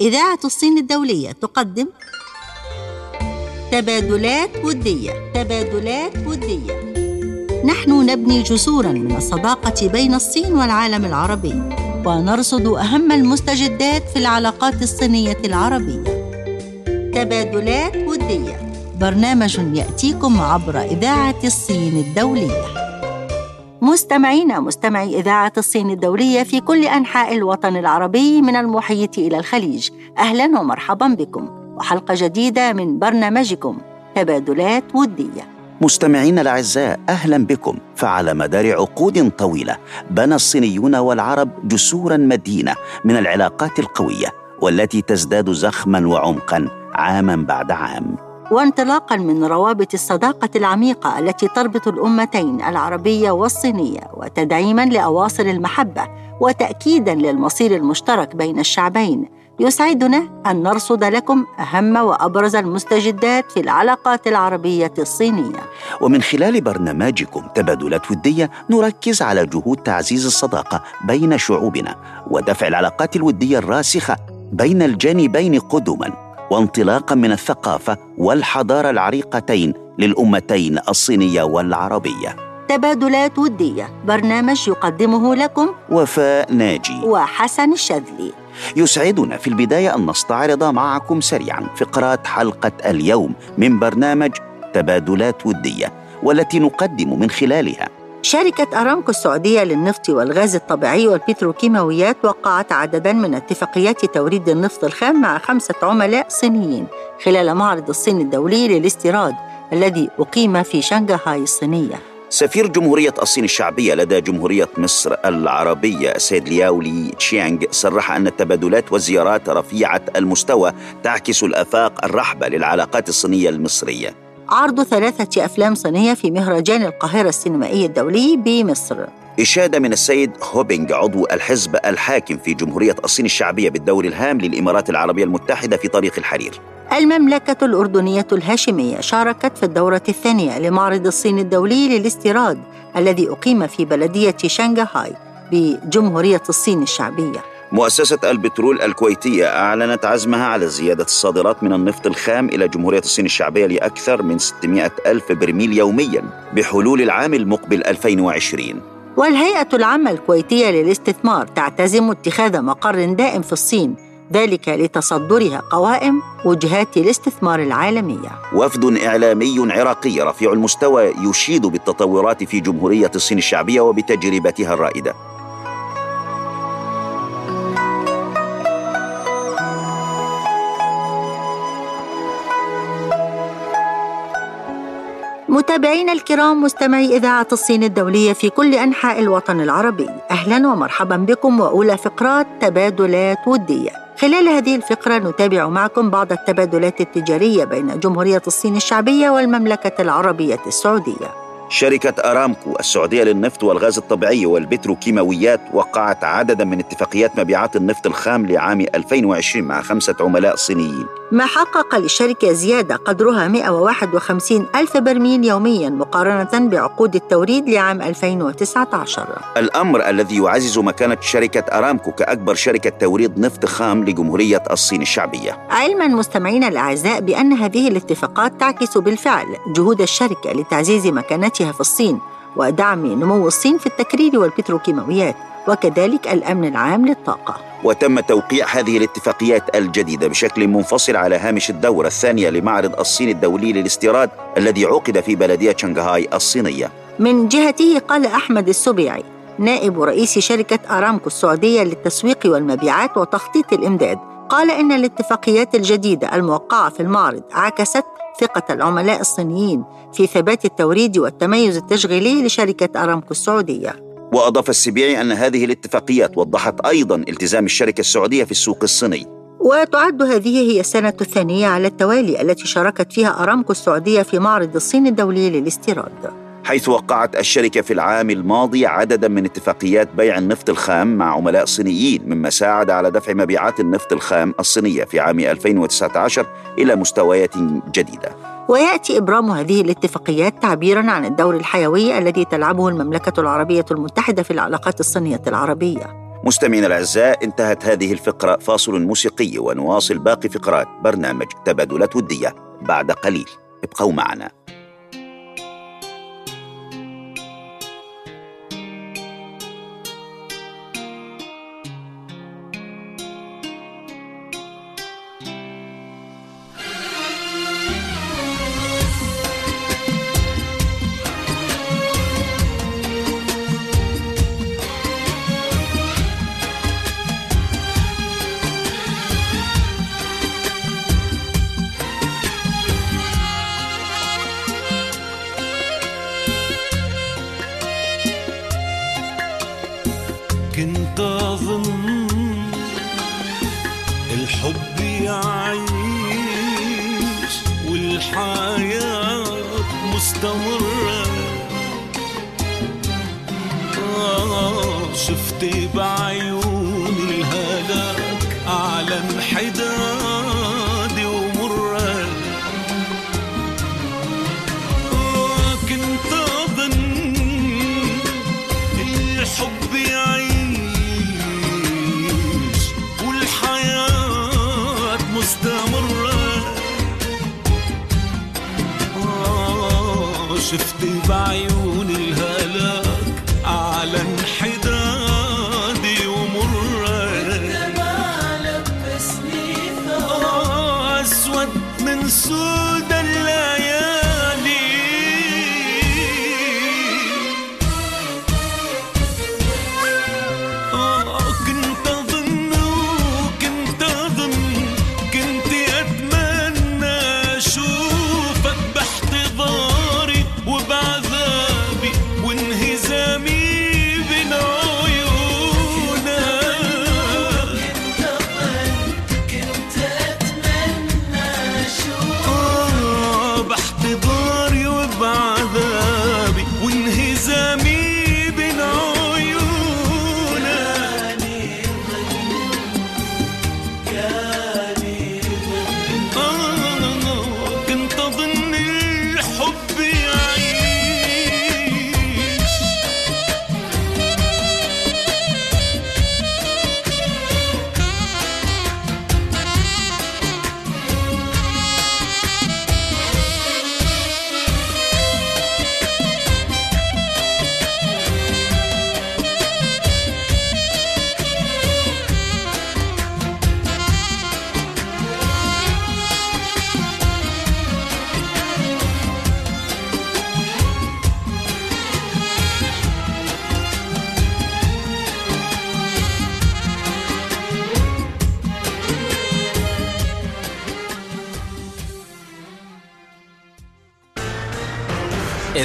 إذاعة الصين الدولية تقدم تبادلات ودية. تبادلات ودية. نحن نبني جسورا من الصداقة بين الصين والعالم العربي ونرصد أهم المستجدات في العلاقات الصينية العربية. تبادلات ودية. برنامج يأتيكم عبر إذاعة الصين الدولية. مستمعينا مستمعي إذاعة الصين الدولية في كل أنحاء الوطن العربي من المحيط إلى الخليج. أهلا ومرحبا بكم. وحلقة جديدة من برنامجكم تبادلات ودية. مستمعينا الأعزاء أهلا بكم. فعلى مدار عقود طويلة بنى الصينيون والعرب جسورا مدينة من العلاقات القوية والتي تزداد زخما وعمقا عاما بعد عام. وانطلاقا من روابط الصداقة العميقة التي تربط الأمتين العربية والصينية وتدعيما لاواصر المحبة وتاكيدا للمصير المشترك بين الشعبين يسعدنا أن نرصد لكم أهم وأبرز المستجدات في العلاقات العربية الصينية. ومن خلال برنامجكم تبادلات ودية نركز على جهود تعزيز الصداقة بين شعوبنا ودفع العلاقات الودية الراسخة بين الجانبين قدما وانطلاقا من الثقافة والحضارة العريقتين للأمتين الصينية والعربية. تبادلات ودية. برنامج يقدمه لكم وفاء ناجي. وحسن الشاذلي يسعدنا في البداية أن نستعرض معكم سريعا فقرات حلقة اليوم من برنامج تبادلات ودية والتي نقدم من خلالها شركة أرامكو السعودية للنفط والغاز الطبيعي والبتروكيماويات وقعت عددا من اتفاقيات توريد النفط الخام مع خمسة عملاء صينيين خلال معرض الصين الدولي للاستيراد الذي أقيم في شنغهاي الصينية. سفير جمهورية الصين الشعبية لدى جمهورية مصر العربية السيد لياو لي تشيانغ صرح أن التبادلات والزيارات رفيعة المستوى تعكس الآفاق الرحبة للعلاقات الصينية المصرية. عرض ثلاثة أفلام صينية في مهرجان القاهرة السينمائي الدولي بمصر. إشادة من السيد هوبينج عضو الحزب الحاكم في جمهورية الصين الشعبية بالدور الهام للإمارات العربية المتحدة في طريق الحرير. المملكة الأردنية الهاشمية شاركت في الدورة الثانية لمعرض الصين الدولي للاستيراد الذي أقيم في بلدية شنغهاي بجمهورية الصين الشعبية. مؤسسة البترول الكويتية أعلنت عزمها على زيادة الصادرات من النفط الخام إلى جمهورية الصين الشعبية لأكثر من 600 ألف برميل يوميا بحلول العام المقبل 2020 والهيئة العامة الكويتية للاستثمار تعتزم اتخاذ مقر دائم في الصين ذلك لتصدرها قوائم وجهات الاستثمار العالمية. وفد إعلامي عراقي رفيع المستوى يشيد بالتطورات في جمهورية الصين الشعبية وبتجربتها الرائدة. متابعينا الكرام مستمعي إذاعة الصين الدولية في كل أنحاء الوطن العربي. أهلا ومرحبا بكم وأولى فقرات تبادلات ودية. خلال هذه الفقرة نتابع معكم بعض التبادلات التجارية بين جمهورية الصين الشعبية والمملكة العربية السعودية. شركة أرامكو السعودية للنفط والغاز الطبيعي والبتروكيماويات وقعت عددا من اتفاقيات مبيعات النفط الخام لعام 2020 مع خمسة عملاء صينيين. ما حقق للشركة زيادة قدرها 151 ألف برميل يوميا مقارنة بعقود التوريد لعام 2019 الأمر الذي يعزز مكانة شركة أرامكو كأكبر شركة توريد نفط خام لجمهورية الصين الشعبية. علما مستمعينا الأعزاء بأن هذه الاتفاقات تعكس بالفعل جهود الشركة لتعزيز مكانتها في الصين ودعم نمو الصين في التكرير والبتروكيماويات وكذلك الأمن العام للطاقة. وتم توقيع هذه الاتفاقيات الجديدة بشكل منفصل على هامش الدورة الثانية لمعرض الصين الدولي للاستيراد الذي عقد في بلدية شنغهاي الصينية. من جهته قال أحمد السبيعي نائب رئيس شركة أرامكو السعودية للتسويق والمبيعات وتخطيط الإمداد قال إن الاتفاقيات الجديدة الموقعة في المعرض عكست ثقة العملاء الصينيين في ثبات التوريد والتميز التشغيلي لشركة أرامكو السعودية. وأضاف السبيعي أن هذه الاتفاقيات وضحت أيضا التزام الشركة السعودية في السوق الصيني. وتعد هذه هي السنة الثانية على التوالي التي شاركت فيها أرامكو السعودية في معرض الصين الدولي للاستيراد. حيث وقعت الشركة في العام الماضي عددا من اتفاقيات بيع النفط الخام مع عملاء صينيين مما ساعد على دفع مبيعات النفط الخام الصينية في عام 2019 إلى مستويات جديدة. ويأتي إبرام هذه الاتفاقيات تعبيرا عن الدور الحيوي الذي تلعبه المملكة العربية المتحدة في العلاقات الصينية العربية. مستمعينا الأعزاء انتهت هذه الفقرة فاصل موسيقي ونواصل باقي فقرات برنامج تبادلات وديه بعد قليل. ابقوا معنا. looking through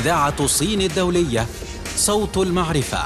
إذاعة الصين الدولية صوت المعرفة.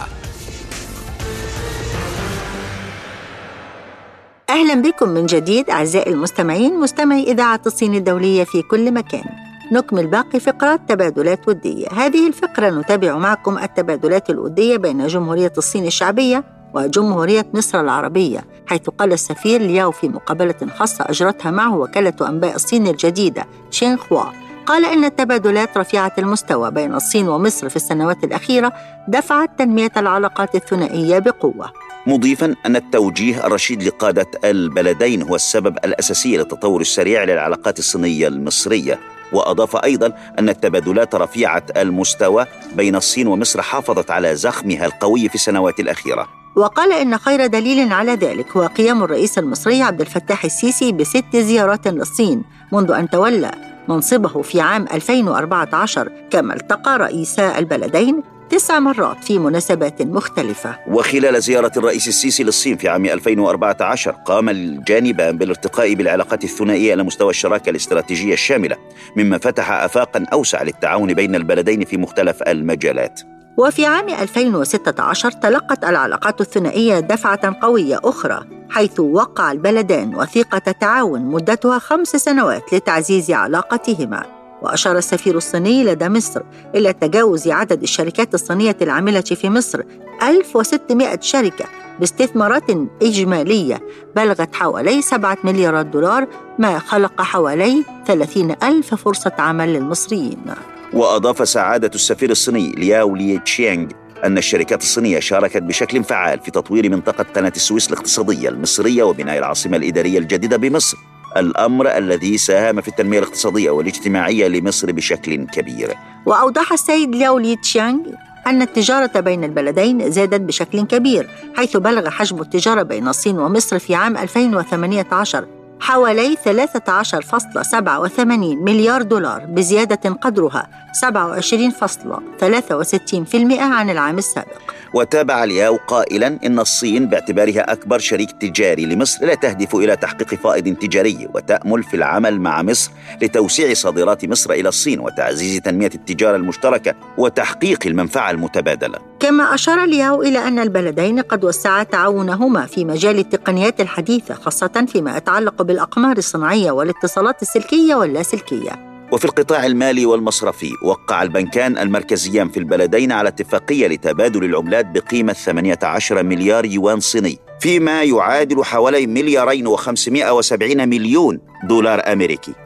أهلا بكم من جديد أعزائي المستمعين مستمعي إذاعة الصين الدولية في كل مكان. نكمل باقي فقرات تبادلات ودية. هذه الفقرة نتابع معكم التبادلات الودية بين جمهورية الصين الشعبية وجمهورية مصر العربية حيث قال السفير لياو في مقابلة خاصة أجرتها معه وكالة أنباء الصين الجديدة شينخوا قال إن التبادلات رفيعة المستوى بين الصين ومصر في السنوات الأخيرة دفعت تنمية العلاقات الثنائية بقوة. مضيفا أن التوجيه الرشيد لقادة البلدين هو السبب الأساسي للتطور السريع للعلاقات الصينية المصرية. وأضاف أيضا أن التبادلات رفيعة المستوى بين الصين ومصر حافظت على زخمها القوي في السنوات الأخيرة. وقال إن خير دليل على ذلك هو قيام الرئيس المصري عبد الفتاح السيسي بست زيارات للصين منذ أن تولى. منصبه في عام 2014 كما التقى رئيسا البلدين تسع مرات في مناسبات مختلفة. وخلال زيارة الرئيس السيسي للصين في عام 2014 قام الجانبان بالارتقاء بالعلاقات الثنائية على مستوى الشراكة الاستراتيجية الشاملة مما فتح آفاقا أوسع للتعاون بين البلدين في مختلف المجالات. وفي عام 2016 تلقت العلاقات الثنائية دفعة قوية أخرى حيث وقع البلدان وثيقة تعاون مدتها خمس سنوات لتعزيز علاقتهما. وأشار السفير الصيني لدى مصر إلى تجاوز عدد الشركات الصينية العاملة في مصر 1600 شركة باستثمارات إجمالية بلغت حوالي 7 مليارات دولار ما خلق حوالي 30 ألف فرصة عمل للمصريين. وأضاف سعادة السفير الصيني لياو لي تشيانغ أن الشركات الصينية شاركت بشكل فعال في تطوير منطقة قناة السويس الاقتصادية المصرية وبناء العاصمة الإدارية الجديدة بمصر. الأمر الذي ساهم في التنمية الاقتصادية والاجتماعية لمصر بشكل كبير. وأوضح السيد ليو لي تشيانغ أن التجارة بين البلدين زادت بشكل كبير حيث بلغ حجم التجارة بين الصين ومصر في عام 2018 حوالي 13.87 مليار دولار بزيادة قدرها 27.63% عن العام السابق. وتابع الياو قائلا إن الصين باعتبارها أكبر شريك تجاري لمصر لا تهدف إلى تحقيق فائض تجاري وتأمل في العمل مع مصر لتوسيع صادرات مصر إلى الصين وتعزيز تنمية التجارة المشتركة وتحقيق المنفعة المتبادلة. كما أشار الياو إلى أن البلدين قد وسعا تعاونهما في مجال التقنيات الحديثة خاصة فيما يتعلق بالأقمار الصناعية والاتصالات السلكية واللاسلكية. وفي القطاع المالي والمصرفي وقع البنكان المركزيان في البلدين على اتفاقية لتبادل العملات بقيمة 18 مليار يوان صيني فيما يعادل حوالي مليارين و570 مليون دولار أمريكي.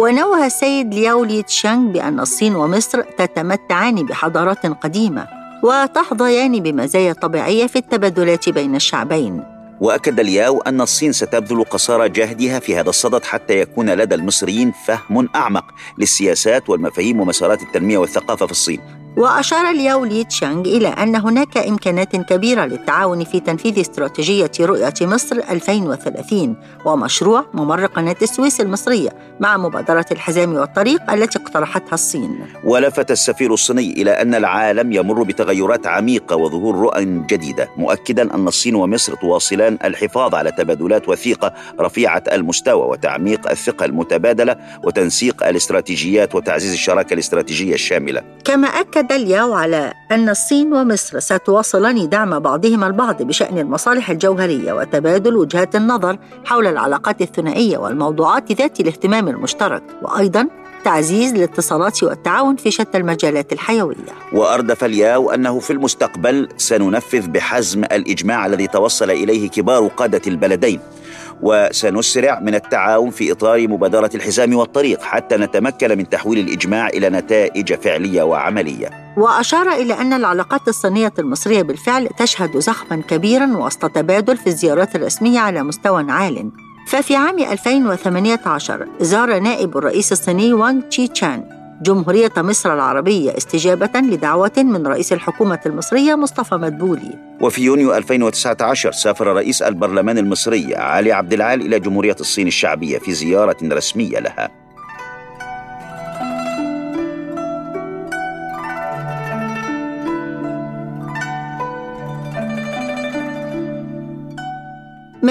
ونوه السيد لياو لي تشانغ بأن الصين ومصر تتمتعان بحضارات قديمة وتحظيان بمزايا طبيعية في التبادلات بين الشعبين. وأكد الياو أن الصين ستبذل قصارى جهدها في هذا الصدد حتى يكون لدى المصريين فهم أعمق للسياسات والمفاهيم ومسارات التنمية والثقافة في الصين. وأشار لياو لي تشانغ إلى أن هناك إمكانات كبيرة للتعاون في تنفيذ استراتيجية رؤية مصر 2030 ومشروع ممر قناة السويس المصرية مع مبادرة الحزام والطريق التي اقترحتها الصين. ولفت السفير الصيني إلى أن العالم يمر بتغيرات عميقة وظهور رؤى جديدة مؤكدا أن الصين ومصر تواصلان الحفاظ على تبادلات وثيقة رفيعة المستوى وتعميق الثقة المتبادلة وتنسيق الاستراتيجيات وتعزيز الشراكة الاستراتيجية الشاملة. كما أكد أكد الياو على أن الصين ومصر ستواصلان دعم بعضهما البعض بشأن المصالح الجوهرية وتبادل وجهات النظر حول العلاقات الثنائية والموضوعات ذات الاهتمام المشترك وأيضا تعزيز الاتصالات والتعاون في شتى المجالات الحيوية. وأردف الياو أنه في المستقبل سننفذ بحزم الإجماع الذي توصل إليه كبار قادة البلدين. وسنسرع من التعاون في إطار مبادرة الحزام والطريق حتى نتمكن من تحويل الإجماع إلى نتائج فعلية وعملية. وأشار إلى أن العلاقات الصينية المصرية بالفعل تشهد زخما كبيرا وسط تبادل في الزيارات الرسمية على مستوى عال. ففي عام 2018 زار نائب الرئيس الصيني وانغ تشي تشان جمهورية مصر العربية استجابة لدعوة من رئيس الحكومة المصرية مصطفى مدبولي. وفي يونيو 2019 سافر رئيس البرلمان المصري علي عبد العال إلى جمهورية الصين الشعبية في زيارة رسمية لها.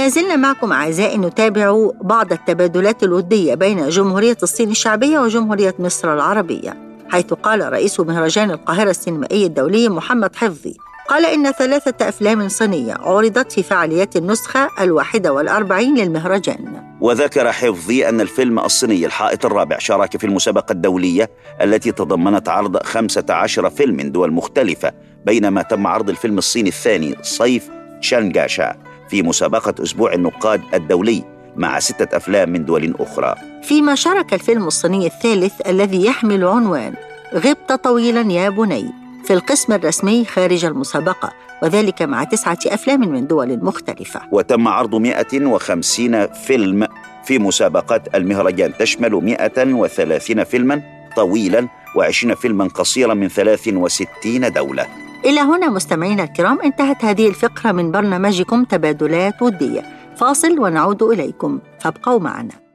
زلنا معكم أعزائي نتابع بعض التبادلات الودية بين جمهورية الصين الشعبية وجمهورية مصر العربية حيث قال رئيس مهرجان القاهرة السينمائي الدولي محمد حفظي قال إن ثلاثة أفلام صينية عرضت في فعاليات النسخة الواحدة والأربعين للمهرجان. وذكر حفظي أن الفيلم الصيني الحائط الرابع شارك في المسابقة الدولية التي تضمنت عرض 15 فيلم من دول مختلفة بينما تم عرض الفيلم الصيني الثاني صيف شانغاشا. في مسابقة أسبوع النقاد الدولي مع ستة أفلام من دول أخرى. فيما شارك الفيلم الصيني الثالث الذي يحمل عنوان غبت طويلا يا بني في القسم الرسمي خارج المسابقة وذلك مع تسعة أفلام من دول مختلفة. وتم عرض 150 فيلم في مسابقة المهرجان. تشمل 130 فيلما طويلا و20 فيلما قصيرا من 63 دولة. إلى هنا مستمعينا الكرام انتهت هذه الفقرة من برنامجكم تبادلات ودية. فاصل ونعود إليكم فابقوا معنا.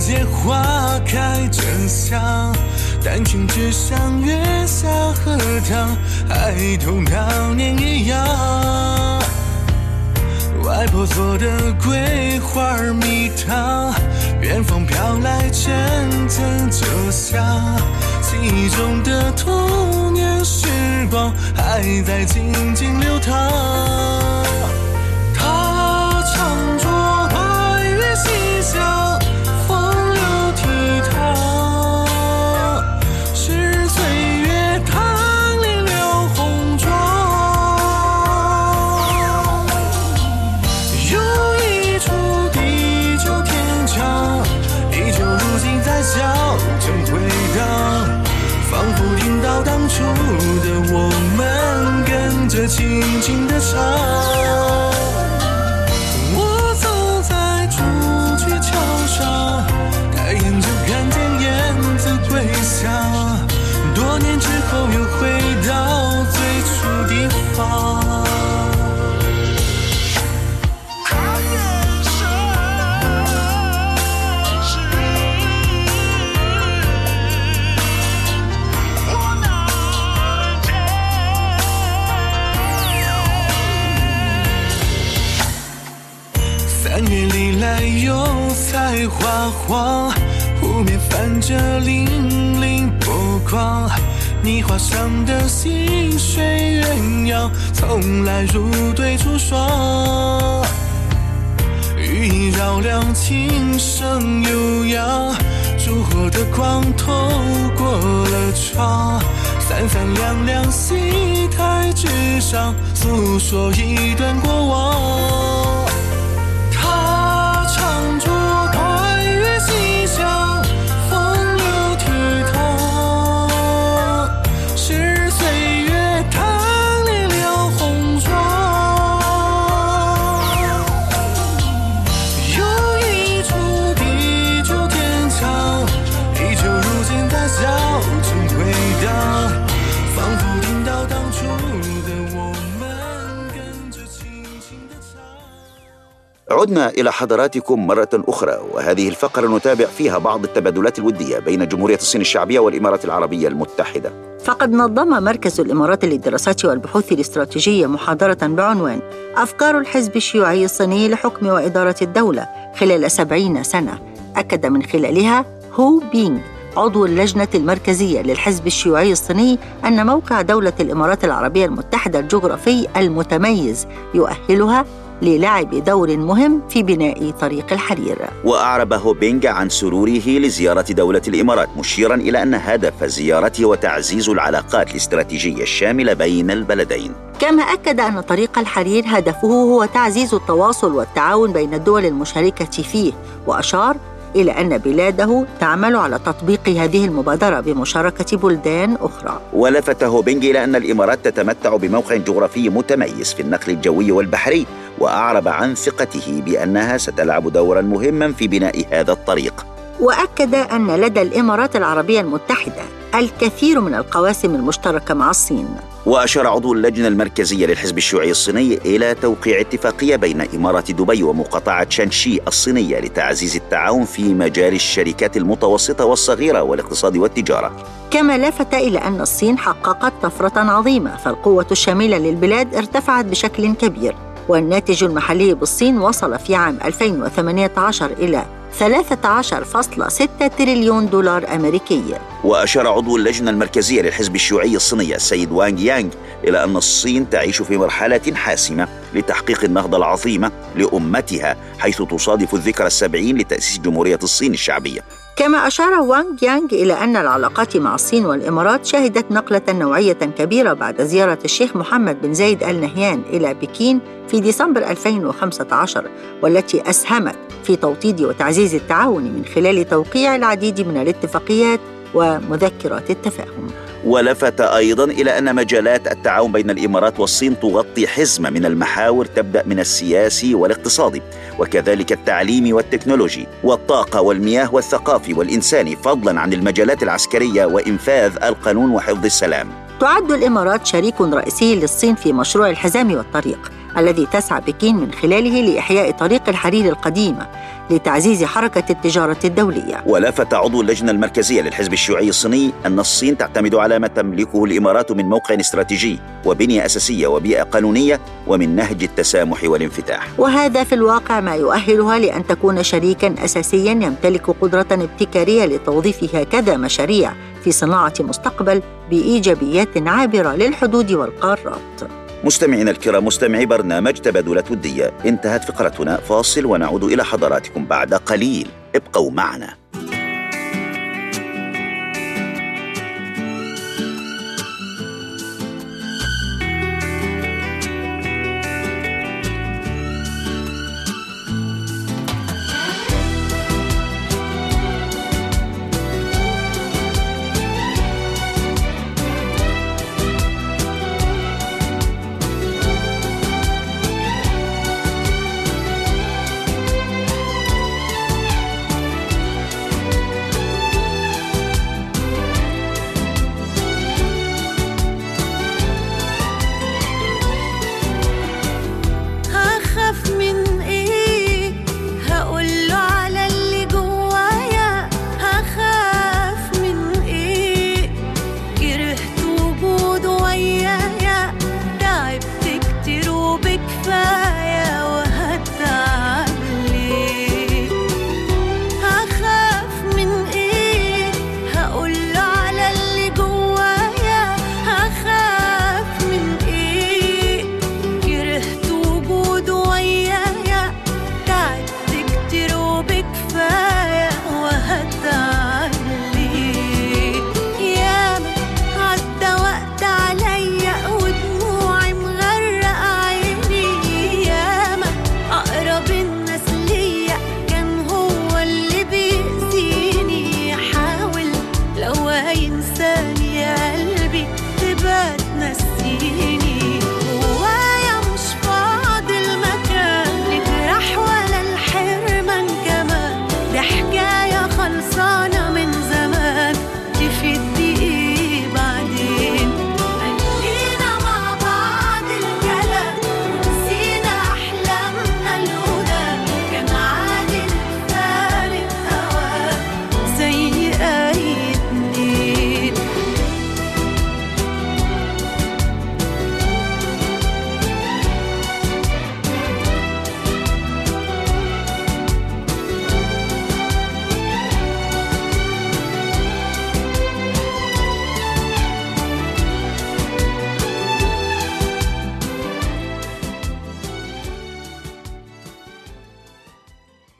见花开正香丹青只上月下荷塘孩童当年一样。外婆做的桂花蜜糖远方飘来阵阵酒香记忆中的童年时光还在静静流淌。仿佛听到当初的我们，跟着轻轻的唱，我走在朱雀桥上，抬眼就看见燕子归乡。多年之后又回到最初地方。黄，湖面泛着粼粼波光。你画上的细水鸳鸯，从来如对出霜。羽衣绕梁，琴声悠扬，烛火的光透过了窗。三三两两，戏台之上，诉说一段过往。عدنا إلى حضراتكم مرة أخرى وهذه الفقرة نتابع فيها بعض التبادلات الودية بين جمهورية الصين الشعبية والإمارات العربية المتحدة. فقد نظم مركز الإمارات للدراسات والبحوث الاستراتيجية محاضرة بعنوان أفكار الحزب الشيوعي الصيني لحكم وإدارة الدولة خلال سبعين سنة. أكد من خلالها هو بينغ عضو اللجنة المركزية للحزب الشيوعي الصيني أن موقع دولة الإمارات العربية المتحدة الجغرافي المتميز يؤهلها للعب دور مهم في بناء طريق الحرير. وأعرب هو بينغ عن سروره لزيارة دولة الإمارات مشيرا إلى أن هدف زيارته هو تعزيز العلاقات الاستراتيجية الشاملة بين البلدين. كما أكد أن طريق الحرير هدفه هو تعزيز التواصل والتعاون بين الدول المشاركة فيه وأشار إلى أن بلاده تعمل على تطبيق هذه المبادرة بمشاركة بلدان أخرى. ولفت هوبينج إلى أن الإمارات تتمتع بموقع جغرافي متميز في النقل الجوي والبحري وأعرب عن ثقته بأنها ستلعب دورا مهما في بناء هذا الطريق. وأكد أن لدى الإمارات العربية المتحدة الكثير من القواسم المشتركة مع الصين. وأشار عضو اللجنة المركزية للحزب الشيوعي الصيني إلى توقيع اتفاقية بين إمارة دبي ومقاطعة شانشي الصينية لتعزيز التعاون في مجال الشركات المتوسطة والصغيرة والاقتصاد والتجارة. كما لفت إلى أن الصين حققت طفرة عظيمة فالقوة الشاملة للبلاد ارتفعت بشكل كبير. والناتج المحلي بالصين وصل في عام 2018 إلى 13.6 تريليون دولار أمريكي. وأشار عضو اللجنة المركزية للحزب الشيوعي الصيني السيد وانغ يانغ إلى أن الصين تعيش في مرحلة حاسمة لتحقيق النهضة العظيمة لأمتها حيث تصادف الذكرى السبعين لتأسيس جمهورية الصين الشعبية. كما أشار وانغ يانغ إلى أن العلاقات مع الصين والإمارات شهدت نقلة نوعية كبيرة بعد زيارة الشيخ محمد بن زايد آل نهيان إلى بكين في ديسمبر 2015 والتي أسهمت في توطيد وتعزيز التعاون من خلال توقيع العديد من الاتفاقيات ومذكرات التفاهم. ولفت أيضا إلى أن مجالات التعاون بين الإمارات والصين تغطي حزمة من المحاور تبدأ من السياسي والاقتصادي وكذلك التعليمي والتكنولوجي والطاقة والمياه والثقافي والإنساني فضلا عن المجالات العسكرية وإنفاذ القانون وحفظ السلام. تعد الإمارات شريك رئيسي للصين في مشروع الحزام والطريق الذي تسعى بكين من خلاله لإحياء طريق الحرير القديمة لتعزيز حركة التجارة الدولية. ولافت عضو اللجنة المركزية للحزب الشيوعي الصيني أن الصين تعتمد على ما تملكه الإمارات من موقع استراتيجي وبنية أساسية وبيئة قانونية ومن نهج التسامح والانفتاح. وهذا في الواقع ما يؤهلها لأن تكون شريكا أساسيا يمتلك قدرة ابتكارية لتوظيف هكذا مشاريع في صناعة مستقبل بإيجابيات عابرة للحدود والقارات. مستمعينا الكرام مستمعي برنامج تبادلات ودية انتهت فقرتنا فاصل ونعود إلى حضراتكم بعد قليل. ابقوا معنا.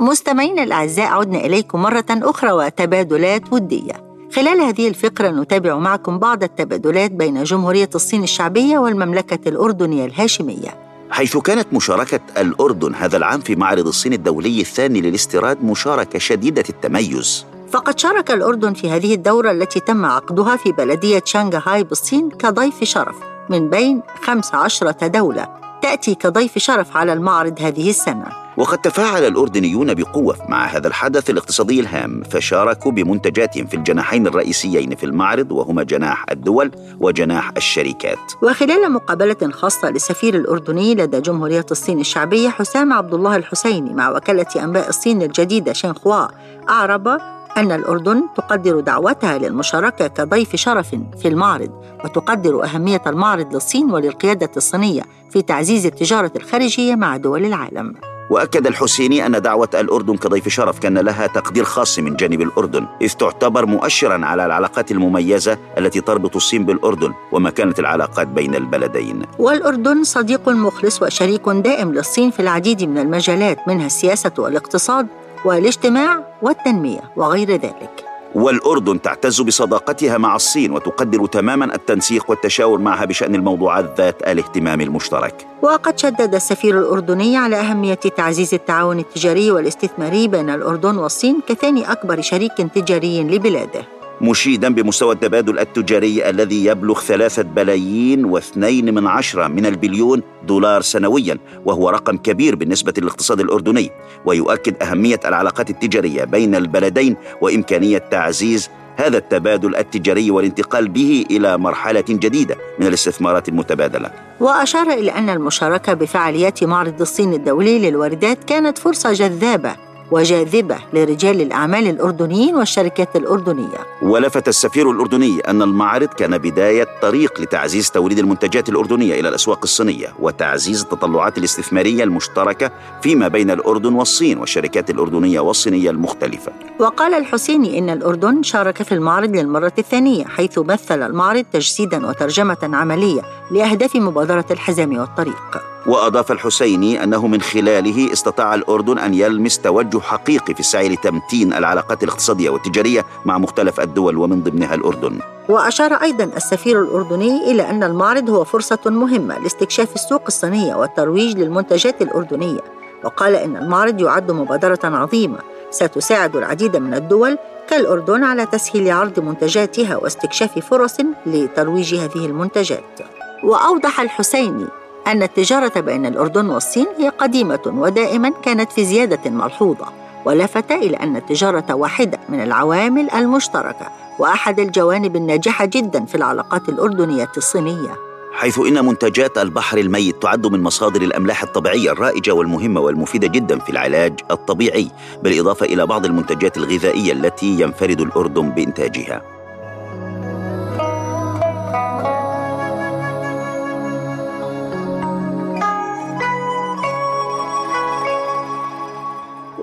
مستمعينا الأعزاء عدنا إليكم مرة أخرى وتبادلات ودية. خلال هذه الفقرة نتابع معكم بعض التبادلات بين جمهورية الصين الشعبية والمملكة الأردنية الهاشمية. حيث كانت مشاركة الأردن هذا العام في معرض الصين الدولي الثاني للاستيراد مشاركة شديدة التميز. فقد شارك الأردن في هذه الدورة التي تم عقدها في بلدية شنغهاي بالصين كضيف شرف من بين 15 دولة. تأتي كضيف شرف على المعرض هذه السنة. وقد تفاعل الأردنيون بقوة مع هذا الحدث الاقتصادي الهام فشاركوا بمنتجاتهم في الجناحين الرئيسيين في المعرض وهما جناح الدول وجناح الشركات. وخلال مقابلة خاصة للسفير الأردني لدى جمهورية الصين الشعبية حسام عبد الله الحسيني مع وكالة أنباء الصين الجديدة شينخوا أعرب أن الأردن تقدر دعوتها للمشاركة كضيف شرف في المعرض وتقدر أهمية المعرض للصين وللقيادة الصينية في تعزيز التجارة الخارجية مع دول العالم. وأكد الحسيني أن دعوة الأردن كضيف شرف كان لها تقدير خاص من جانب الأردن إذ تعتبر مؤشرا على العلاقات المميزة التي تربط الصين بالأردن ومكانه العلاقات بين البلدين. والأردن صديق مخلص وشريك دائم للصين في العديد من المجالات منها السياسة والاقتصاد والاجتماع والتنمية وغير ذلك. والأردن تعتز بصداقتها مع الصين وتقدر تماما التنسيق والتشاور معها بشأن الموضوعات ذات الاهتمام المشترك. وقد شدد السفير الأردني على أهمية تعزيز التعاون التجاري والاستثماري بين الأردن والصين كثاني أكبر شريك تجاري لبلاده. مشيدا بمستوى التبادل التجاري الذي يبلغ ثلاثة بلايين واثنين من عشرة من البليون دولار سنويا وهو رقم كبير بالنسبة للاقتصاد الأردني ويؤكد أهمية العلاقات التجارية بين البلدين وإمكانية تعزيز هذا التبادل التجاري والانتقال به إلى مرحلة جديدة من الاستثمارات المتبادلة. وأشار إلى أن المشاركة بفعاليات معرض الصين الدولي للواردات كانت فرصة جذابة وجاذبة لرجال الأعمال الأردنيين والشركات الأردنية. ولفت السفير الأردني أن المعرض كان بداية طريق لتعزيز توريد المنتجات الأردنية إلى الأسواق الصينية وتعزيز التطلعات الاستثمارية المشتركة فيما بين الأردن والصين والشركات الأردنية والصينية المختلفة. وقال الحسيني إن الأردن شارك في المعرض للمرة الثانية حيث مثل المعرض تجسيدا وترجمة عملية لأهداف مبادرة الحزام والطريق. وأضاف الحسيني أنه من خلاله استطاع الأردن أن يلمس توجه حقيقي في السعي لتمتين العلاقات الاقتصادية والتجارية مع مختلف الدول ومن ضمنها الأردن. وأشار أيضا السفير الأردني إلى أن المعرض هو فرصة مهمة لاستكشاف السوق الصينية والترويج للمنتجات الأردنية، وقال إن المعرض يعد مبادرة عظيمة ستساعد العديد من الدول كالأردن على تسهيل عرض منتجاتها واستكشاف فرص لترويج هذه المنتجات. وأوضح الحسيني أن التجارة بين الأردن والصين هي قديمة ودائما كانت في زيادة ملحوظة ولفت إلى أن التجارة واحدة من العوامل المشتركة وأحد الجوانب الناجحة جدا في العلاقات الأردنية الصينية. حيث إن منتجات البحر الميت تعد من مصادر الأملاح الطبيعية الرائجة والمهمة والمفيدة جدا في العلاج الطبيعي بالإضافة إلى بعض المنتجات الغذائية التي ينفرد الأردن بإنتاجها.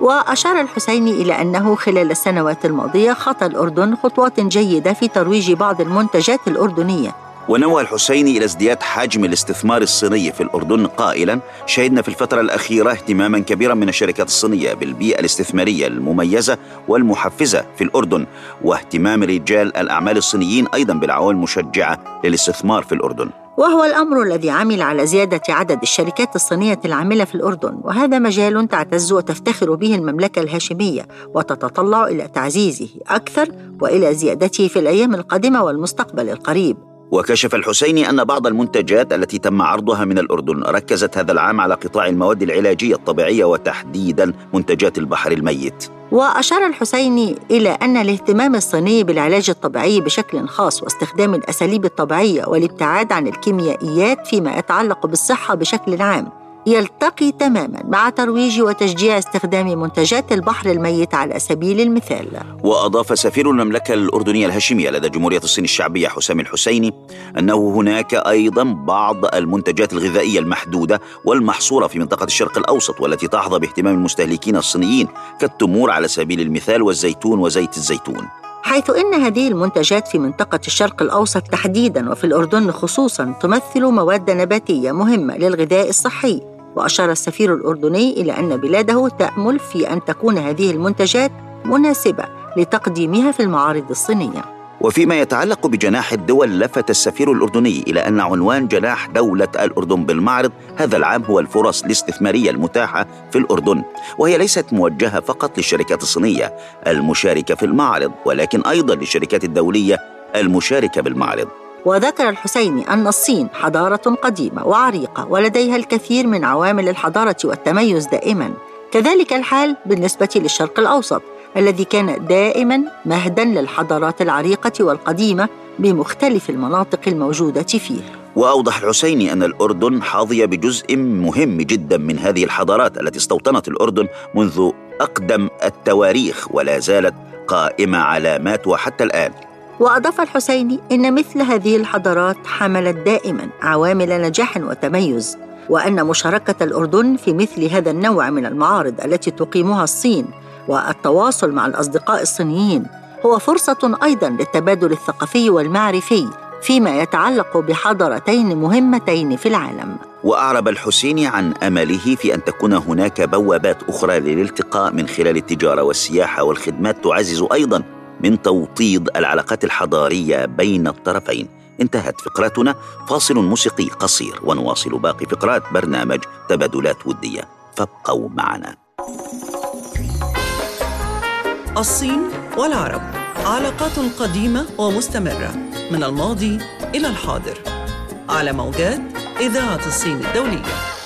وأشار الحسيني إلى أنه خلال السنوات الماضية خطى الأردن خطوات جيدة في ترويج بعض المنتجات الأردنية. ونوى الحسيني إلى ازدياد حجم الاستثمار الصيني في الأردن قائلا شهدنا في الفترة الأخيرة اهتماما كبيرا من الشركات الصينية بالبيئة الاستثمارية المميزة والمحفزة في الأردن واهتمام رجال الأعمال الصينيين أيضا بالعوامل المشجعة للاستثمار في الأردن. وهو الأمر الذي عمل على زيادة عدد الشركات الصينية العاملة في الأردن وهذا مجال تعتز وتفتخر به المملكة الهاشمية وتتطلع إلى تعزيزه أكثر وإلى زيادته في الأيام القادمة والمستقبل القريب. وكشف الحسيني أن بعض المنتجات التي تم عرضها من الأردن ركزت هذا العام على قطاع المواد العلاجية الطبيعية وتحديدا منتجات البحر الميت. وأشار الحسيني إلى أن الاهتمام الصيني بالعلاج الطبيعي بشكل خاص واستخدام الأساليب الطبيعية والابتعاد عن الكيميائيات فيما يتعلق بالصحة بشكل عام يلتقي تماما مع ترويج وتشجيع استخدام منتجات البحر الميت على سبيل المثال. وأضاف سفير المملكة الأردنية الهاشمية لدى جمهورية الصين الشعبية حسام الحسيني أنه هناك أيضا بعض المنتجات الغذائية المحدودة والمحصورة في منطقة الشرق الأوسط والتي تحظى باهتمام المستهلكين الصينيين كالتمور على سبيل المثال والزيتون وزيت الزيتون. حيث إن هذه المنتجات في منطقة الشرق الأوسط تحديدا وفي الأردن خصوصا تمثل مواد نباتية مهمة للغذاء الصحي. وأشار السفير الأردني إلى أن بلاده تأمل في أن تكون هذه المنتجات مناسبة لتقديمها في المعارض الصينية. وفيما يتعلق بجناح الدول لفت السفير الأردني إلى أن عنوان جناح دولة الأردن بالمعرض هذا العام هو الفرص الاستثمارية المتاحة في الأردن وهي ليست موجهة فقط للشركات الصينية المشاركة في المعرض ولكن أيضا للشركات الدولية المشاركة بالمعرض. وذكر الحسيني أن الصين حضارة قديمة وعريقة ولديها الكثير من عوامل الحضارة والتميز دائما. كذلك الحال بالنسبة للشرق الأوسط الذي كان دائما مهدا للحضارات العريقة والقديمة بمختلف المناطق الموجودة فيه. وأوضح الحسيني أن الأردن حظي بجزء مهم جدا من هذه الحضارات التي استوطنت الأردن منذ أقدم التواريخ ولا زالت قائمة علامات وحتى الآن. وأضاف الحسيني إن مثل هذه الحضارات حملت دائما عوامل نجاح وتميز وأن مشاركة الأردن في مثل هذا النوع من المعارض التي تقيمها الصين والتواصل مع الأصدقاء الصينيين هو فرصة أيضا للتبادل الثقافي والمعرفي فيما يتعلق بحضارتين مهمتين في العالم. وأعرب الحسيني عن أمله في أن تكون هناك بوابات أخرى للالتقاء من خلال التجارة والسياحة والخدمات تعزز أيضا من توطيد العلاقات الحضارية بين الطرفين. انتهت فقرتنا فاصل موسيقي قصير ونواصل باقي فقرات برنامج تبادلات ودية. فابقوا معنا. الصين والعرب. علاقات قديمة ومستمرة. من الماضي إلى الحاضر. على موجات إذاعة الصين الدولية.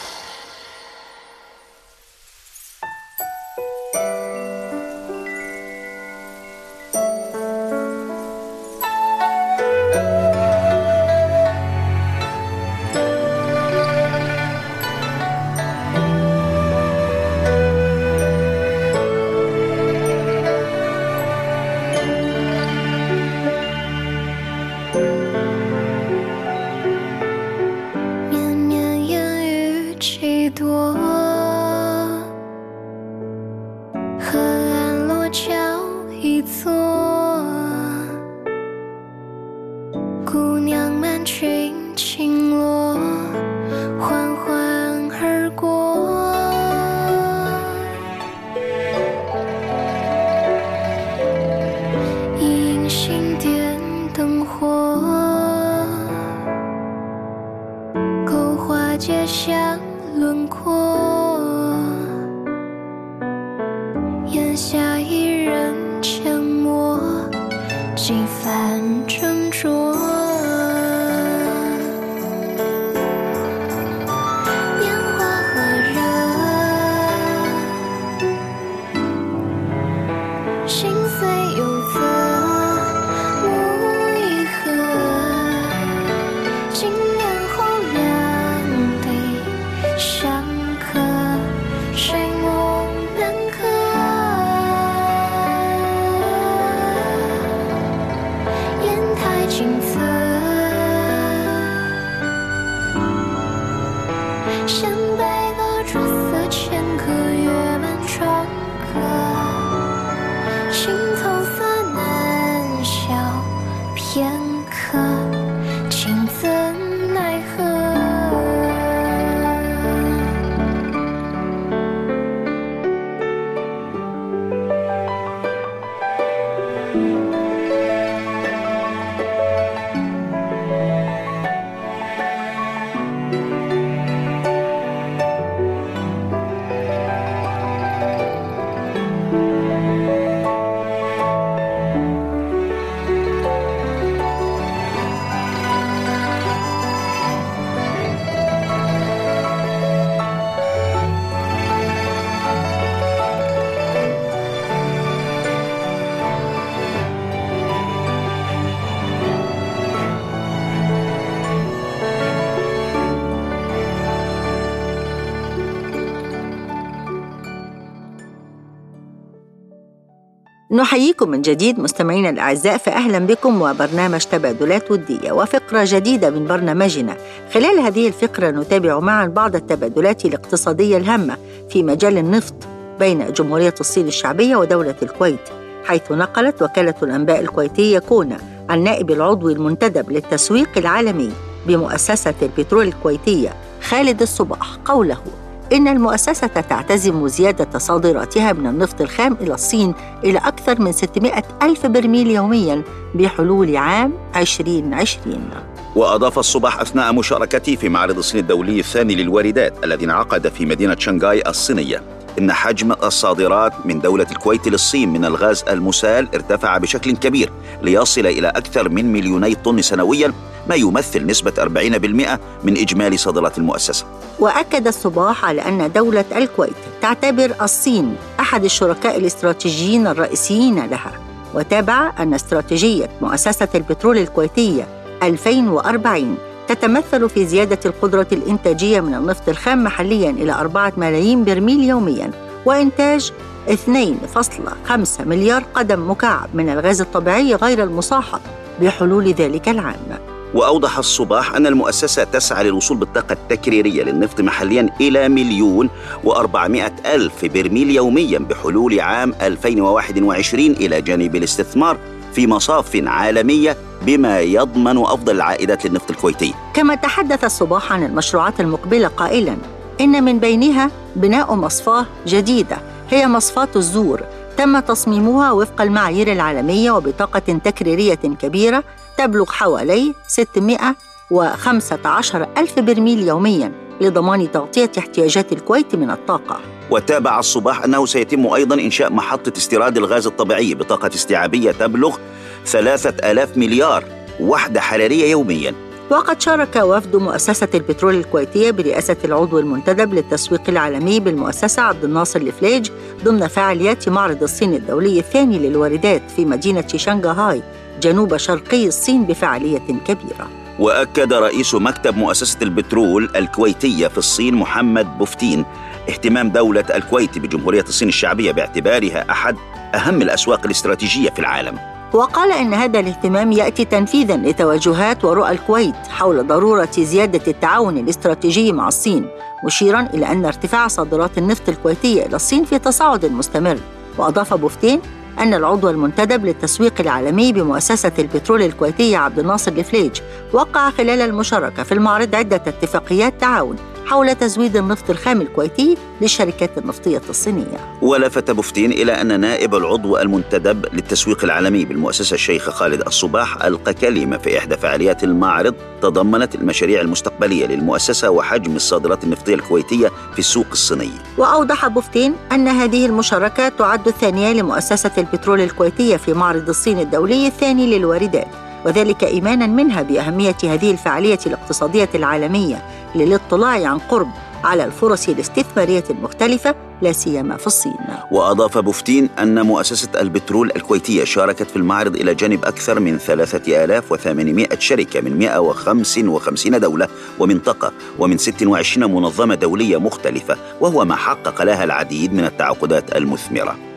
？نحييكم من جديد مستمعينا الأعزاء فأهلا بكم وبرنامج تبادلات ودية وفقرة جديدة من برنامجنا خلال هذه الفقرة نتابع معا بعض التبادلات الاقتصادية الهامة في مجال النفط بين جمهورية الصين الشعبية ودولة الكويت حيث نقلت وكالة الأنباء الكويتية كونا عن نائب العضو المنتدب للتسويق العالمي بمؤسسة البترول الكويتية خالد الصباح قوله إن المؤسسة تعتزم زيادة صادراتها من النفط الخام إلى الصين إلى أكثر من 600 ألف برميل يومياً بحلول عام 2020 وأضاف الصباح أثناء مشاركته في معرض الصين الدولي الثاني للواردات الذي انعقد في مدينة شنغهاي الصينية. إن حجم الصادرات من دولة الكويت للصين من الغاز المسال ارتفع بشكل كبير ليصل إلى أكثر من مليوني طن سنوياً ما يمثل نسبة 40% من إجمالي صادرات المؤسسة. وأكد الصباح على أن دولة الكويت تعتبر الصين أحد الشركاء الاستراتيجيين الرئيسيين لها وتابع أن استراتيجية مؤسسة البترول الكويتية 2040 تتمثل في زيادة القدرة الإنتاجية من النفط الخام محلياً إلى 4 ملايين برميل يومياً وإنتاج 2.5 مليار قدم مكعب من الغاز الطبيعي غير المصاحب بحلول ذلك العام. وأوضح الصباح أن المؤسسة تسعى للوصول بالطاقة التكريرية للنفط محليا إلى مليون وأربعمائة ألف برميل يوميا بحلول عام 2021 إلى جانب الاستثمار في مصاف عالمية بما يضمن أفضل العائدات للنفط الكويتي. كما تحدث الصباح عن المشروعات المقبلة قائلا إن من بينها بناء مصفاة جديدة هي مصفاة الزور تم تصميمها وفق المعايير العالمية وبطاقة تكريرية كبيرة تبلغ حوالي 615 ألف برميل يومياً لضمان تغطية احتياجات الكويت من الطاقة. وتابع الصباح أنه سيتم أيضا إنشاء محطة استيراد الغاز الطبيعي بطاقة استيعابية تبلغ ثلاثة ألاف مليار وحدة حرارية يوميا. وقد شارك وفد مؤسسة البترول الكويتية برئاسة العضو المنتدب للتسويق العالمي بالمؤسسة عبد الناصر الفليج ضمن فعاليات معرض الصين الدولي الثاني للواردات في مدينة شنغهاي جنوب شرقي الصين بفعالية كبيرة. وأكد رئيس مكتب مؤسسة البترول الكويتية في الصين محمد بوفتين اهتمام دولة الكويت بجمهورية الصين الشعبية باعتبارها أحد أهم الأسواق الاستراتيجية في العالم. وقال إن هذا الاهتمام يأتي تنفيذا لتوجهات ورؤى الكويت حول ضرورة زيادة التعاون الاستراتيجي مع الصين مشيرا إلى أن ارتفاع صادرات النفط الكويتية إلى الصين في تصاعد مستمر. وأضاف بوفتين أن العضو المنتدب للتسويق العالمي بمؤسسة البترول الكويتية عبد الناصر الفليج وقع خلال المشاركة في المعرض عدة اتفاقيات تعاون. حول تزويد النفط الخام الكويتي للشركات النفطية الصينية. ولفت بوفتين إلى أن نائب العضو المنتدب للتسويق العالمي بالمؤسسة الشيخ خالد الصباح ألقى كلمة في إحدى فعاليات المعرض تضمنت المشاريع المستقبلية للمؤسسة وحجم الصادرات النفطية الكويتية في السوق الصيني. وأوضح بوفتين أن هذه المشاركة تعد الثانية لمؤسسة البترول الكويتية في معرض الصين الدولي الثاني للواردات وذلك إيمانا منها بأهمية هذه الفعالية الاقتصادية العالمية للاطلاع عن قرب على الفرص الاستثماريه المختلفه لا سيما في الصين. وأضاف بوفتين أن مؤسسة البترول الكويتية شاركت في المعرض إلى جانب أكثر من 3800 شركة من 155 دولة ومنطقة ومن 26 منظمة دولية مختلفة وهو ما حقق لها العديد من التعاقدات المثمرة.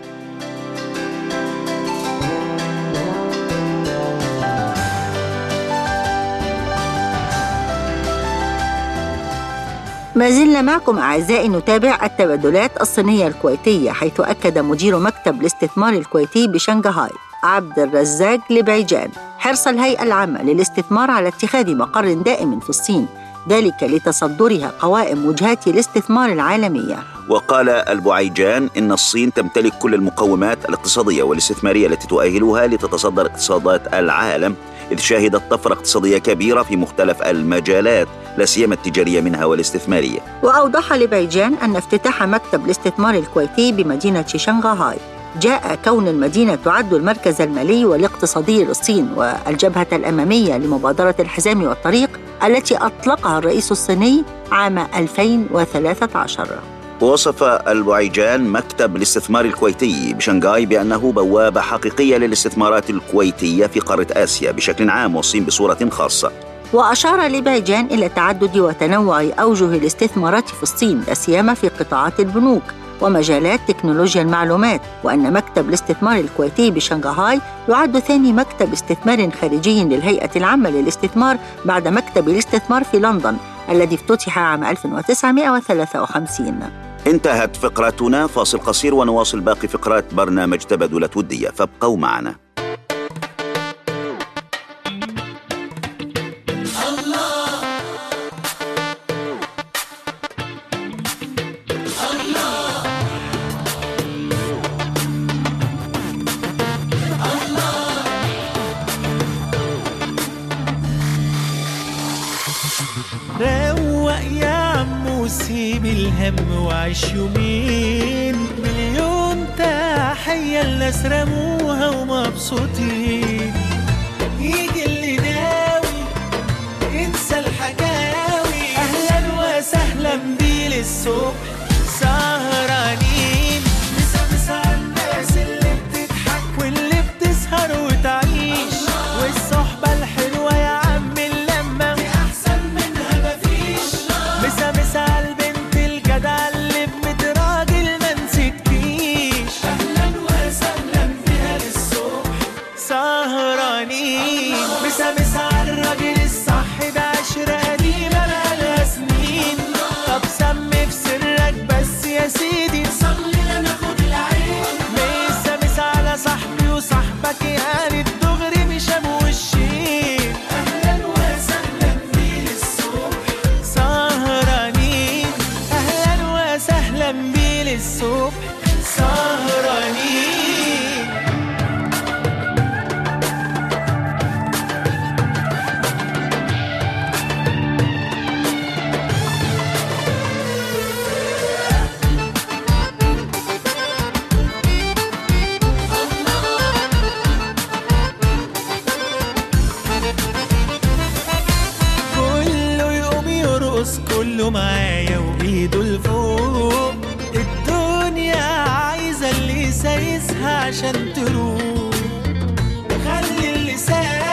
ما زلنا معكم أعزائي نتابع التبادلات الصينية الكويتية حيث أكد مدير مكتب الاستثمار الكويتي بشنغهاي عبد الرزاق لبيجان حرص الهيئة العامة للاستثمار على اتخاذ مقر دائم في الصين ذلك لتصدرها قوائم وجهات الاستثمار العالمية. وقال البعيجان إن الصين تمتلك كل المقومات الاقتصادية والاستثمارية التي تؤهلها لتتصدر اقتصادات العالم إذ شهدت طفرة اقتصادية كبيرة في مختلف المجالات لا سيما التجارية منها والاستثمارية. وأوضح لبيجان أن افتتاح مكتب الاستثمار الكويتي بمدينة شنغهاي. جاء كون المدينة تعد المركز المالي والاقتصادي للصين والجبهة الأمامية لمبادرة الحزام والطريق التي أطلقها الرئيس الصيني عام 2013 ووصف البعيجان مكتب الاستثمار الكويتي بشنغاي بأنه بوابة حقيقية للاستثمارات الكويتية في قارة آسيا بشكل عام والصين بصورة خاصة. وأشار لبيجان إلى تعدد وتنوع أوجه الاستثمارات في الصين لا سيما في قطاعات البنوك ومجالات تكنولوجيا المعلومات وأن مكتب الاستثمار الكويتي بشنغهاي يعد ثاني مكتب استثمار خارجي للهيئة العامة للاستثمار بعد مكتب الاستثمار في لندن. الذي افتتح عام 1953 انتهت فقرتنا فاصل قصير ونواصل باقي فقرات برنامج تبادلات ودية. فابقوا معنا. لناس رموها ومبسوطين. يجي اللي ناوي ينسى الحكاوي. أهلا وسهلا بيه للصبح. يرقص كله معايا وايده لفوق الدنيا عايزة اللي سايسها عشان تروح. خلي اللي سابك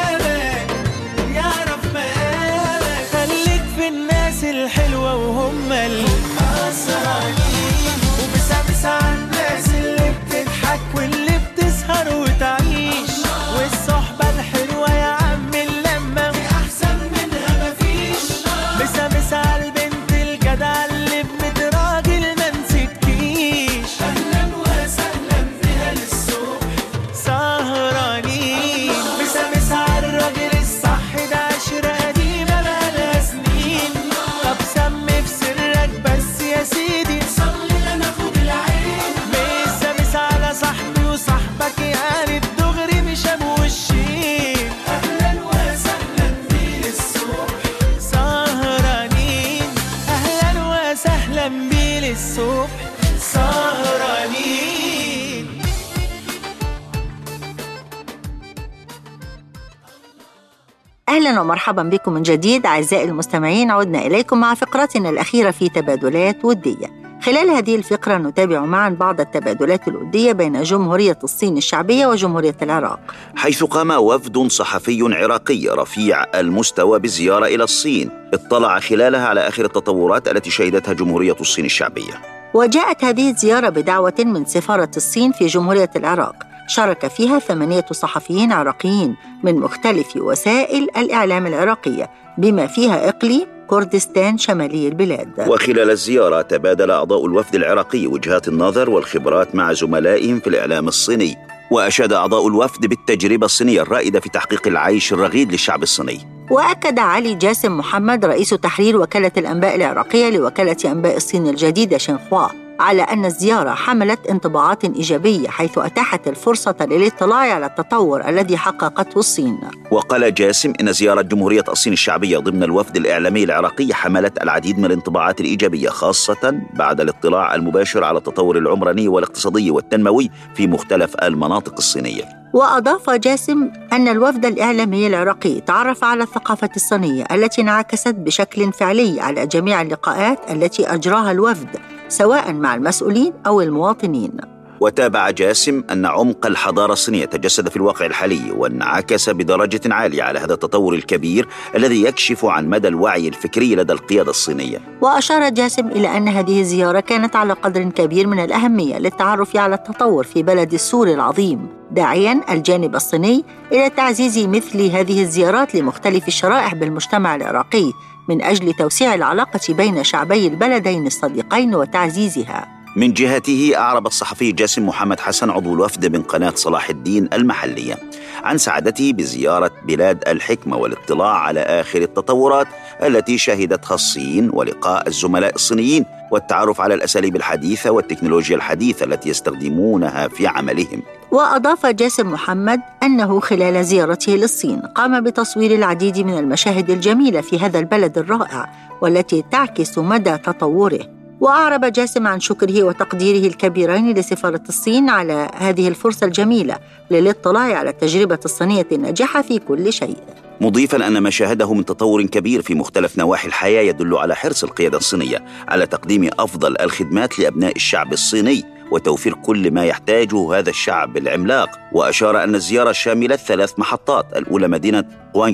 أهلا ومرحبا بكم من جديد أعزائي المستمعين. عدنا إليكم مع فقرتنا الأخيرة في تبادلات ودية. خلال هذه الفقرة نتابع معا بعض التبادلات الودية بين جمهورية الصين الشعبية وجمهورية العراق. حيث قام وفد صحفي عراقي رفيع المستوى بالزيارة إلى الصين اطلع خلالها على آخر التطورات التي شهدتها جمهورية الصين الشعبية. وجاءت هذه الزيارة بدعوة من سفارة الصين في جمهورية العراق. شارك فيها ثمانية صحفيين عراقيين من مختلف وسائل الإعلام العراقية بما فيها إقليم كردستان شمالي البلاد. وخلال الزيارة تبادل أعضاء الوفد العراقي وجهات النظر والخبرات مع زملائهم في الإعلام الصيني وأشاد أعضاء الوفد بالتجربة الصينية الرائدة في تحقيق العيش الرغيد للشعب الصيني. وأكد علي جاسم محمد رئيس تحرير وكالة الأنباء العراقية لوكالة أنباء الصين الجديدة شنخوا. على أن الزيارة حملت انطباعات إيجابية حيث أتاحت الفرصة للاطلاع على التطور الذي حققته الصين. وقال جاسم إن زيارة جمهورية الصين الشعبية ضمن الوفد الإعلامي العراقي حملت العديد من الانطباعات الإيجابية خاصة بعد الاطلاع المباشر على التطور العمراني والاقتصادي والتنموي في مختلف المناطق الصينية. وأضاف جاسم أن الوفد الإعلامي العراقي تعرف على الثقافة الصينية التي انعكست بشكل فعلي على جميع اللقاءات التي أجراها الوفد. سواء مع المسؤولين أو المواطنين. وتابع جاسم أن عمق الحضارة الصينية تجسد في الواقع الحالي وانعكس بدرجة عالية على هذا التطور الكبير الذي يكشف عن مدى الوعي الفكري لدى القيادة الصينية. وأشار جاسم إلى أن هذه الزيارة كانت على قدر كبير من الأهمية للتعرف على التطور في بلد السور العظيم داعيا الجانب الصيني إلى تعزيز مثل هذه الزيارات لمختلف الشرائح بالمجتمع العراقي. من أجل توسيع العلاقة بين شعبي البلدين الصديقين وتعزيزها. من جهته أعرب الصحفي جاسم محمد حسن عضو الوفد من قناة صلاح الدين المحلية عن سعادته بزيارة بلاد الحكمة والاطلاع على آخر التطورات التي شهدتها الصين ولقاء الزملاء الصينيين والتعرف على الأساليب الحديثة والتكنولوجيا الحديثة التي يستخدمونها في عملهم. وأضاف جاسم محمد أنه خلال زيارته للصين قام بتصوير العديد من المشاهد الجميلة في هذا البلد الرائع والتي تعكس مدى تطوره. وأعرب جاسم عن شكره وتقديره الكبيرين لسفارة الصين على هذه الفرصة الجميلة للاطلاع على التجربة الصينية الناجحة في كل شيء. مضيفا أن ما شاهده من تطور كبير في مختلف نواحي الحياة يدل على حرص القيادة الصينية على تقديم أفضل الخدمات لأبناء الشعب الصيني وتوفير كل ما يحتاجه هذا الشعب العملاق. وأشار أن الزيارة شاملت ثلاث محطات الأولى مدينة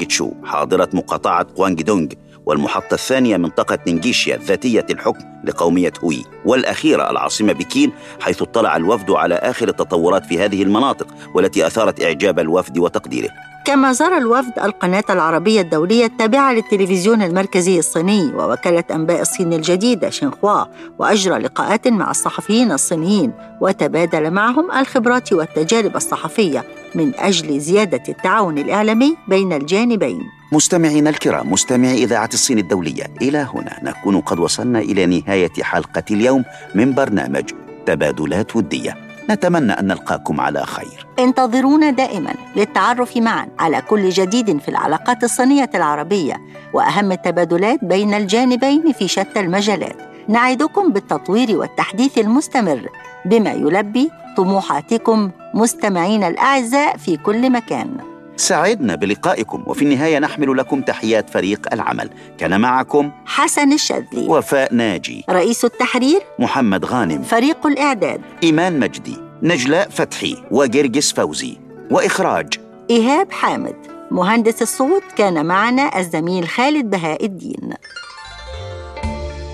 تشو حاضرة مقاطعة دونغ والمحطة الثانية منطقة نينجيشيا ذاتية الحكم لقومية هوي والأخيرة العاصمة بكين حيث اطلع الوفد على آخر التطورات في هذه المناطق والتي أثارت إعجاب الوفد وتقديره. كما زار الوفد القناة العربية الدولية التابعة للتلفزيون المركزي الصيني ووكالة أنباء الصين الجديدة شنخوا وأجرى لقاءات مع الصحفيين الصينيين وتبادل معهم الخبرات والتجارب الصحفية من أجل زيادة التعاون الإعلامي بين الجانبين. مستمعينا الكرام مستمعي إذاعة الصين الدولية إلى هنا نكون قد وصلنا إلى نهاية حلقة اليوم من برنامج تبادلات ودية. نتمنى أن نلقاكم على خير. انتظرونا دائما للتعرف معا على كل جديد في العلاقات الصينية العربية وأهم التبادلات بين الجانبين في شتى المجالات. نعدكم بالتطوير والتحديث المستمر بما يلبي طموحاتكم مستمعين الأعزاء في كل مكان. سعدنا بلقائكم وفي النهاية نحمل لكم تحيات فريق العمل. كان معكم حسن الشاذلي. وفاء ناجي. رئيس التحرير محمد غانم. فريق الإعداد. إيمان مجدي. نجلاء فتحي. وجرجس فوزي. وإخراج إيهاب حامد. مهندس الصوت كان معنا الزميل خالد بهاء الدين.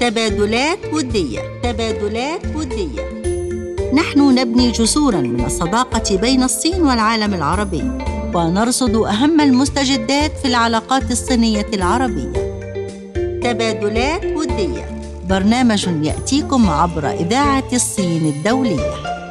تبادلات ودية. تبادلات ودية. نحن نبني جسورا من الصداقة بين الصين والعالم العربي ونرصد أهم المستجدات في العلاقات الصينية العربية. تبادلات ودية برنامج يأتيكم عبر إذاعة الصين الدولية.